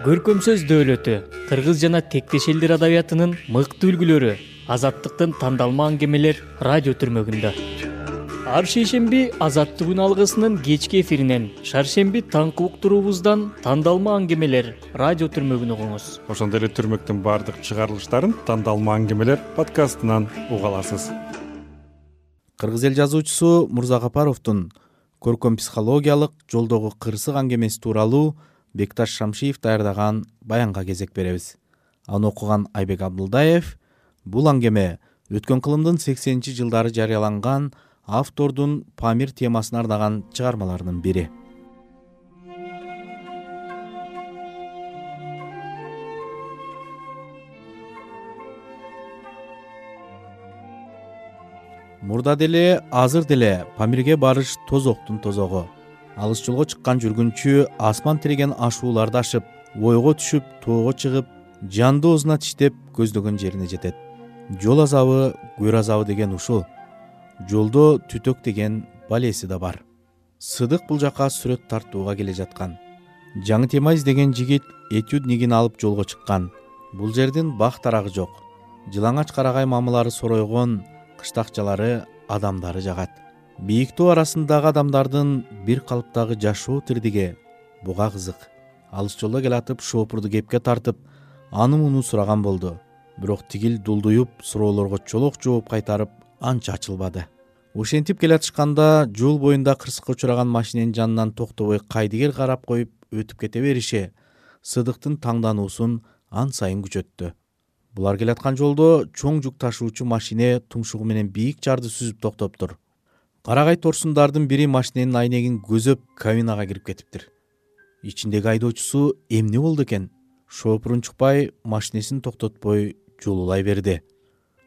көркөм сөз дөөлөтү кыргыз жана тектеш элдер адабиятынын мыкты үлгүлөрү азаттыктын тандалма аңгемелер радио түрмөгүндө. Ар шейшемби азаттык күн алгысынын кечки эфиринен шаршемби таңкы уктуруубуздан тандалма аңгемелер радио түрмөгүн угуңуз ошондой эле түрмөктүн баардык чыгарылыштарын тандалма аңгемелер подкастынан уга аласыз. Кыргыз эл жазуучусу мурзагапаровдун көркөм психологиялык жолдогу кырсык аңгемеси тууралуу бекташ шамшиев даярдаган баянга кезек беребиз. Аны окуган айбек абдылдаев бул аңгеме өткөн кылымдын сексенинчи жылдары жарыяланган автордун памир темасына арнаган чыгармаларынын бири. Мурда деле азыр деле памирге барыш тозоктун тозогу алыс жолго чыккан жүргүнчү асман тиреген ашууларды ашып ойго түшүп тоого чыгып жанды оозуна тиштеп көздөгөн жерине жетет. Жол азабы көр азабы деген ушул. Жолдо түтөк деген балеси да бар. Сыдык бул жака сүрөт тартууга келе жаткан. Жаңы тема издеген жигит этюд нигин алып жолго чыккан. Бул жердин бак тарагы жок. Жылаңач карагай мамылары соройгон кыштакчалары адамдары жагат бийик тоо арасындагы адамдардын бир калыптагы жашоо тирдиги буга кызык. Алыс жолдо келатып шоопурду кепке тартып аны муну сураган болду. Бирок тигил дулдуюп суроолорго чолок жооп кайтарып анча ачылбады. Ошентип келатышканда жол боюнда кырсыкка учураган машиненин жанынан токтобой кайдыгер карап коюп өтүп кете бериши сыдыктын таңдануусун ан сайын күчөттү. Булар келаткан жолдо чоң жүк ташуучу машине тумшугу менен бийик жарды сүзүп токтоптур карагай торсундардын бири машиненин айнегин көзөп кабинага кирип кетиптир. Ичиндеги айдоочусу эмне болду экен? Шоопур унчукпай машинесин токтотпой жулуулай берди.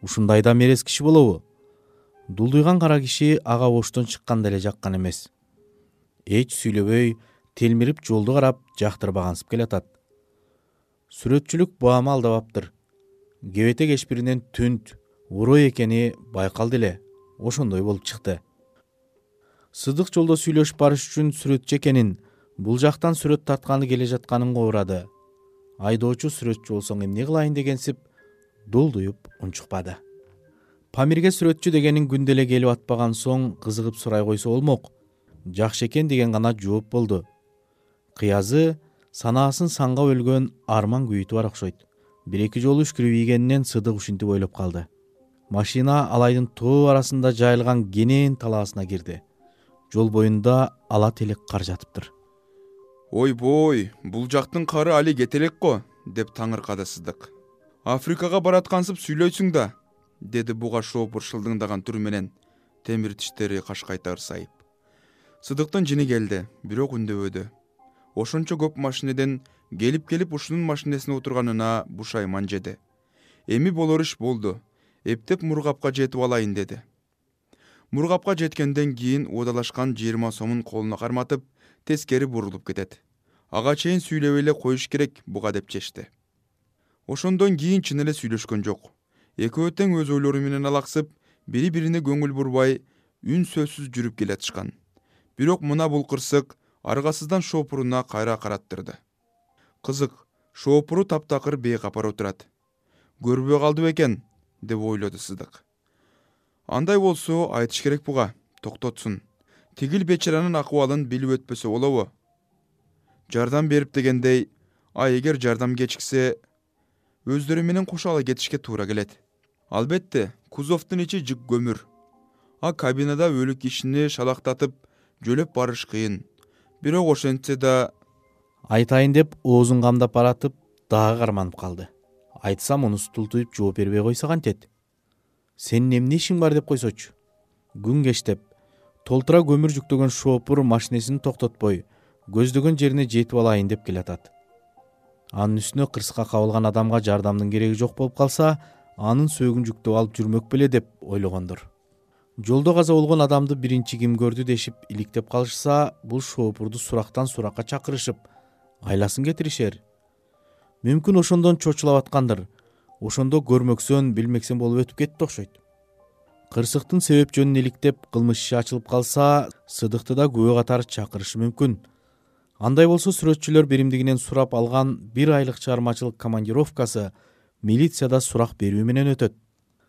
Ушундай да мерез киши болобу? Дулдуйган кара киши ага оштон чыкканда эле жаккан эмес. Эч сүйлөбөй телмирип жолду карап жактырбагансып келатат. Сүрөтчүлүк баама алдабаптыр. Кебете кечпиринен түнт урой экени байкалды эле. Ошондой болуп чыкты сыдык жолдо сүйлөшүп барыш үчүн сүрөтчү экенин бул жактан сүрөт тартканы келе жатканын кобурады айдоочу сүрөтчү болсоң эмне кылайын дегенсип дулдуюп унчукпады. Памирге сүрөтчү дегенин күндө эле келип атпаган соң кызыгып сурай койсо болмок жакшы экен деген гана жооп болду. Кыязы санаасын саңгап өлгөн арман күйүтү бар окшойт бир эки жолу үшкүрүп ийгенинен сыдык ушинтип ойлоп калды. Машина алайдын тоо арасында жайылган кенен талаасына кирди жол боюнда ала телек кар жатыптыр. Ойбой бул жактын кары али кете элек го деп таңыркады сыдык африкага бараткансып сүйлөйсүң да деди буга шоопур шылдыңдаган түр менен темир тиштери кашкайта ырсайып сыдыктын жини келди бирок үндөбөдү ошончо көп машинеден келип келип ушунун машинесине отурганына бушайман жеди. Эми болор иш болду. Эптеп мургапка жетип алайын деди мургапка жеткенден кийин убадалашкан жыйырма сомун колуна карматып тескери бурулуп кетет. Ага чейин сүйлөбөй эле коюш керек буга деп чечти. Ошондон кийин чын эле сүйлөшкөн жок. Экөө тең өз ойлору менен алаксып бири бирине көңүл бурбай үн сөзсүз жүрүп келатышкан. Бирок мына бул кырсык аргасыздан шоопуруна кайра караттырды. Кызык шоопуру таптакыр бейкапар отурат. Көрбөй калды бекен деп ойлоду сыдык андай болсо айтыш керек буга токтотсун. Тигил бечаранын акыбалын билип өтпөсө болобу. Жардам берип дегендей а эгер жардам кечиксе өздөрү менен кошо ала кетишке туура келет. Албетте кузовдун ичи жык көмүр. А кабинада өлүк кишини шалактатып жөлөп барыш кыйын. Бирок ошентсе да айтайын деп оозун камдап баратып дагы карманып калды. Айтсам мунусу тултуюп жооп бербей койсо кантет сенин эмне ишиң бар? деп койсочу күн кештеп толтура көмүр жүктөгөн шоопур машинесин токтотпой көздөгөн жерине жетип алайын деп келатат. Анын үстүнө кырсыкка кабылган адамга жардамдын кереги жок болуп калса анын сөөгүн жүктөп алып жүрмөк беле деп ойлогондур жолдо каза болгон адамды биринчи ким көрдү дешип иликтеп калышса бул шоопурду сурактан суракка чакырышып айласын кетиришер. Мүмкүн ошондон чочулап аткандыр ошондо көрмөксөн билмексен болуп өтүп кетти окшойт. Кырсыктын себеп жөнүн иликтеп кылмыш иши ачылып калса сыдыкты да күбө катары чакырышы мүмкүн. Андай болсо сүрөтчүлөр биримдигинен сурап алган бир айлык чыгармачылык командировкасы милицияда сурак берүү менен өтөт.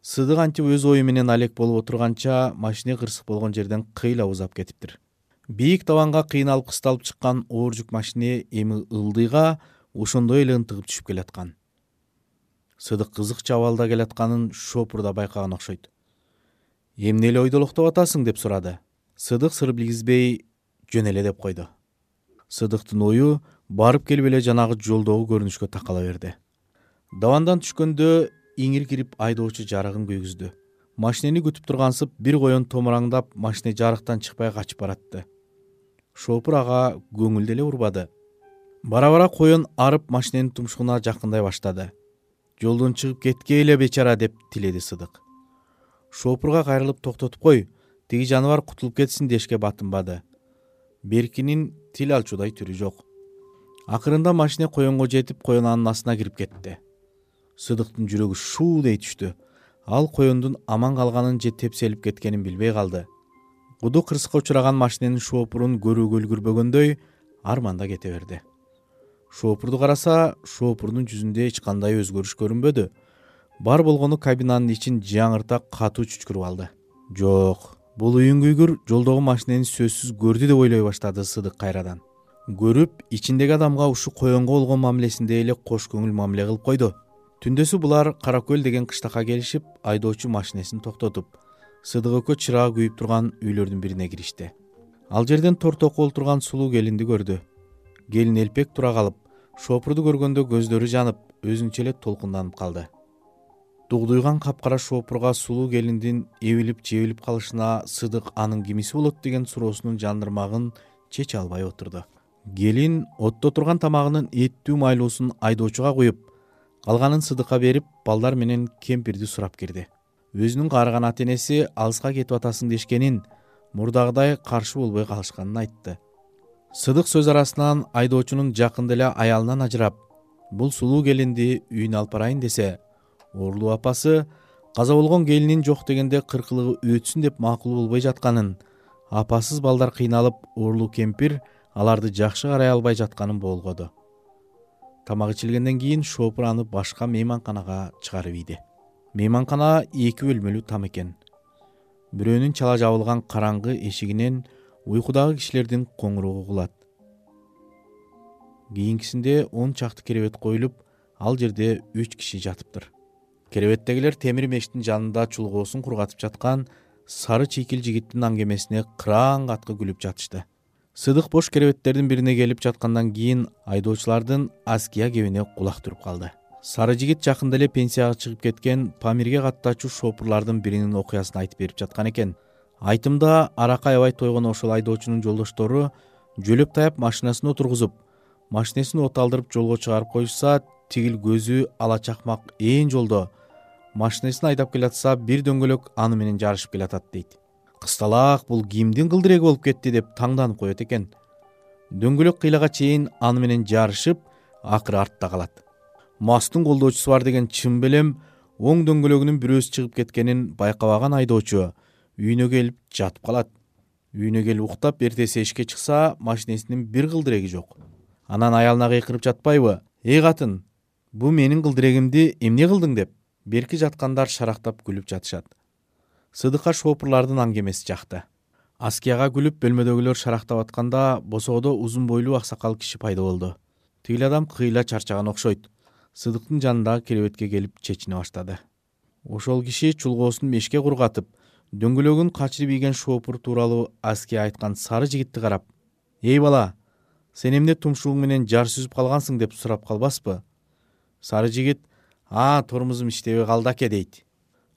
Сыдык антип өз ою менен алек болуп отурганча машине кырсык болгон жерден кыйла узап кетиптир. Бийик табанга кыйналып кысталып чыккан оор жүк машине эми ылдыйга ошондой эле ынтыгып түшүп келаткан сыдык кызыкча абалда келатканын шопур да байкаган окшойт. Эмне эле ойдолоктоп атасың? деп сурады. Сыдык сыр билгизбей жөн эле деп койду. Сыдыктын ою барып келип эле жанагы жолдогу көрүнүшкө такала берди. Dabандан түшкөндө иңир кирип айдоочу жарыгын күйгүздү. Машинени күтүп тургансып бир коен томураңдап машине жарыктан чыкпай качып баратты. Шопур ага көңүл деле урбады. Бара бара коен арып машиненин тумшугуна жакындай баштады жолдон чыгып кеткейле бечара деп тиледи сыдык. Шопурга кайрылып токтотуп кой тиги жаныбар кутулуп кетсин дешке батынбады. Беркинин тил алчудай түрү жок. Акырында машине коенго жетип коен анын астына кирип кетти. Сыдыктын жүрөгү шуудей түштү. Ал коендун аман калганын же тепселип кеткенин билбей калды. Куду кырсыкка учураган машиненин шоопурун көрүүгө үлгүрбөгөндөй арманда кете берди шоопурду караса шоопурдун жүзүндө эч кандай өзгөрүш көрүнбөдү. Бар болгону кабинанын ичин жаңырта катуу чүчкүрүп алды. Жок бул үйүн күйгүр жолдогу машинени сөзсүз көрдү деп ойлой баштады сыдык кайрадан. Көрүп ичиндеги адамга ушу коенго болгон мамилесиндей эле кош көңүл мамиле кылып койду. Түндөсү булар кара көл деген кыштакка келишип айдоочу машинесин токтотуп сыдык экөө чырагы күйүп турган үйлөрдүн бирине киришти. Ал жерден тор току олтурган сулуу келинди көрдү. Келин элпек тура калып шопурду көргөндө көздөрү жанып өзүнчө эле толкунданып калды. Дугдуйган капкара шопурга сулуу келиндин эбилип жебилип калышына сыдык анын кимиси болот деген суроосунун жандырмагын чече албай отурду. Келин отто турган тамагынын эттүү майлуусун айдоочуга куюп калганын сыдыкка берип балдар менен кемпирди сурап кирди. Өзүнүн каарыган ата энеси алыска кетип атасың дешкенин мурдагыдай каршы болбой калышканын айтты сыдык сөз арасынан айдоочунун жакында эле аялынан ажырап бул сулуу келинди үйүнө алып барайын десе орлуу апасы каза болгон келинин жок дегенде кыркылыгы өтсүн деп макул болбой жатканын апасыз балдар кыйналып орлуу кемпир аларды жакшы карай албай жатканын болгоду. Тамак ичилгенден кийин шопур аны башка мейманканага чыгарып ийди. Мейманкана эки бөлмөлүү там экен. Бирөөнүн чала жабылган караңгы эшигинен уйкудагы кишилердин коңуроогу угулат кийинкисинде он чакты керебет коюлуп ал жерде үч киши жатыптыр. Керебеттегилер темир мештин жанында чулгоосун кургатып жаткан сары чийкил жигиттин аңгемесине кыраан каткы күлүп жатышты. Сыдык бош керебеттердин бирине келип жаткандан кийин айдоочулардын аския кебине кулак түрүп калды. Сары жигит жакында эле пенсияга чыгып кеткен памирге каттаачу шопурлардын биринин окуясын айтып берип жаткан экен айтымда аракы аябай тойгон ошол айдоочунун жолдоштору жөлөп таяп машинасына отургузуп машинесин от алдырып жолго чыгарып коюшса тигил көзү ала чакмак ээн жолдо. Машинесин айдап келатса бир дөңгөлөк аны менен жарышып келатат дейт. Кысталаак бул кимдин кылдыреги болуп кетти деп таңданып коет экен. Дөңгөлөк кыйлага чейин аны менен жарышып акыры артта калат. Мастын колдоочусу бар деген чын белем оң дөңгөлөгүнүн бирөөсү чыгып кеткенин байкабаган айдоочу үйүнө келип жатып калат. Үйүнө келип уктап эртеси эшикке чыкса машинесинин бир кылдыреги жок. Анан аялына кыйкырып жатпайбы? Эй катын бул менин кылдырегимди эмне кылдың деп? Берки жаткандар шарактап күлүп жатышат. Сыдыкка шопурлардын аңгемеси жакты аскияга күлүп бөлмөдөгүлөр шарактап атканда босоодо узун бойлуу аксакал киши пайда болду. Тигил адам кыйла чарчаган окшойт. Сыдыктын жанындагы керебетке келип чечине баштады. Ошол киши чулгоосун мешке кургатып дөңгөлөгүн качырып ийген шопур тууралуу аския айткан сары жигитти карап эй бала сен эмне тумшугуң менен жар сүзүп калгансың? деп сурап калбаспы? Сары жигит а тормузум иштебей калды аке дейт.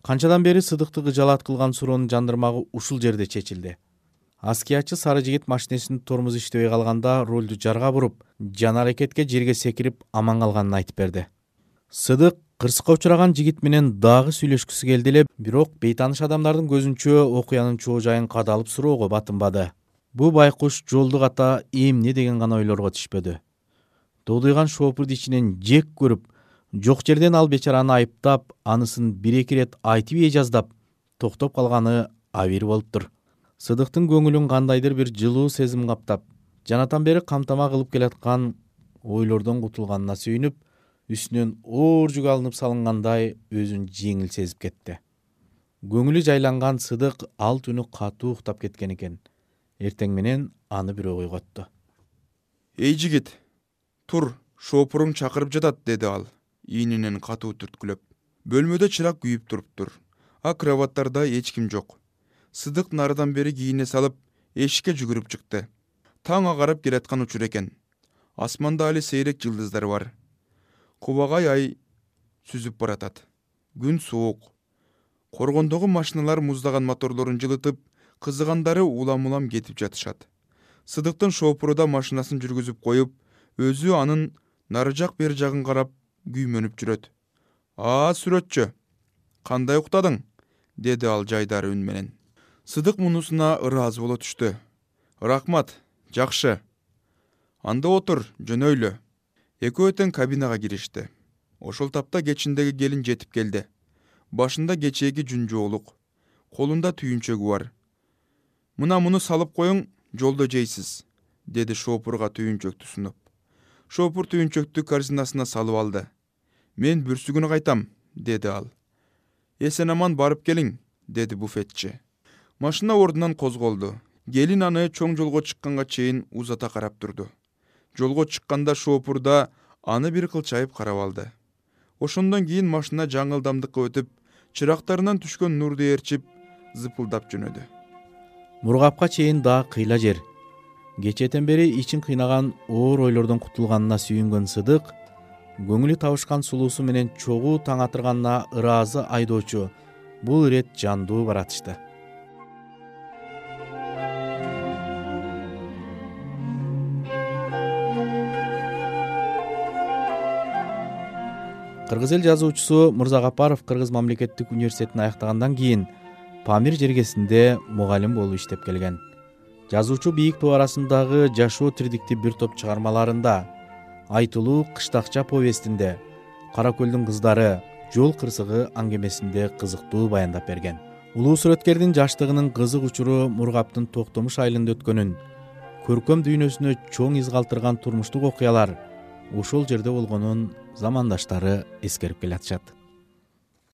Канчадан бери сыдыкты кыжаалат кылган суроонун жандырмагы ушул жерде чечилди. Аскиячы сары жигит машинесинин тормузу иштебей калганда рулду жарга буруп жан аракетке жерге секирип аман калганын айтып берди сыдык кырсыкка учураган жигит менен дагы сүйлөшкүсү келди эле бирок бейтааныш адамдардын көзүнчө окуянын чоо жайын кадалып суроого батынбады. Бул байкуш жолдук ата эмне деген гана ойлорго түшпөдү. Додуйган шопурду ичинен жек көрүп жок жерден ал бечараны айыптап анысын бир эки ирет айтып ээ жаздап токтоп калганы абийир болуптур сыдыктын көңүлүн кандайдыр бир жылуу сезим каптап жанатан бери камтама кылып келаткан ойлордон кутулганына сүйүнүп үстүнөн оор жүк алынып салынгандай өзүн жеңил сезип кетти. Көңүлү жайланган сыдык ал түнү катуу уктап кеткен экен. Эртең менен аны бирөө ойготту эй жигит тур шоопуруң чакырып жатат деди ал ийнинен катуу түрткүлөп. Бөлмөдө чырак күйүп туруптур а кроваттарда эч ким жок. Сыдык нарыдан бери кийине салып эшикке жүгүрүп чыкты. Таң агарып келаткан учур экен. Асманда али сейрек жылдыздар бар кубагай ай сүзүп баратат. Күн суук. Коргондогу машиналар муздаган моторлорун жылытып кызыгандары улам улам кетип жатышат. Сыдыктын шоопуру да машинасын жүргүзүп коюп өзү анын нары жак бери жагын карап күймөнүп жүрөт. А сүрөтчү кандай уктадың деди ал жайдары үн менен. Сыдык мунусуна ыраазы боло түштү. Рахмат жакшы. Анда отур жөнөйлү экөө тең кабинага киришти. Ошол тапта кечиндеги келин жетип келди. Башында кечээки жүн жоолук колунда түйүнчөгү бар. Мына муну салып коюң жолдо жейсиз деди шоопурга түйүнчөктү сунуп. Шоопур түйүнчөктү корзинасына салып алды. Мен бүрсүгүнү кайтам деди ал. Эсен аман барып келиң деди буфетчи. Машина ордунан козголду. Келин аны чоң жолго чыкканга чейин узата карап турду жолго чыкканда шоопур да аны бир кылчайып карап алды. Ошондон кийин машина жаңы ылдамдыкка өтүп чырактарынан түшкөн нурду ээрчип зыпылдап жөнөдү. Мургапка чейин дагы кыйла жер. Кечээден бери ичин кыйнаган оор ойлордон кутулганына сүйүнгөн сыдык көңүлү табышкан сулуусу менен чогуу таң атырганына ыраазы айдоочу бул ирет жандуу баратышты кыргыз эл жазуучусу мырзагапаров кыргыз мамлекеттик университетин аяктагандан кийин памир жергесинде мугалим болуп иштеп келген. Жазуучу бийик тоо арасындагы жашоо тирдикти бир топ чыгармаларында айтылуу кыштакча повестинде кара көлдүн кыздары жол кырсыгы аңгемесинде кызыктуу баяндап берген. Улуу сүрөткердин жаштыгынын кызык учуру мургаптын токтомуш айылында өткөнүн көркөм дүйнөсүнө чоң из калтырган турмуштук окуялар ошол жерде болгонун замандаштары эскерип келатышат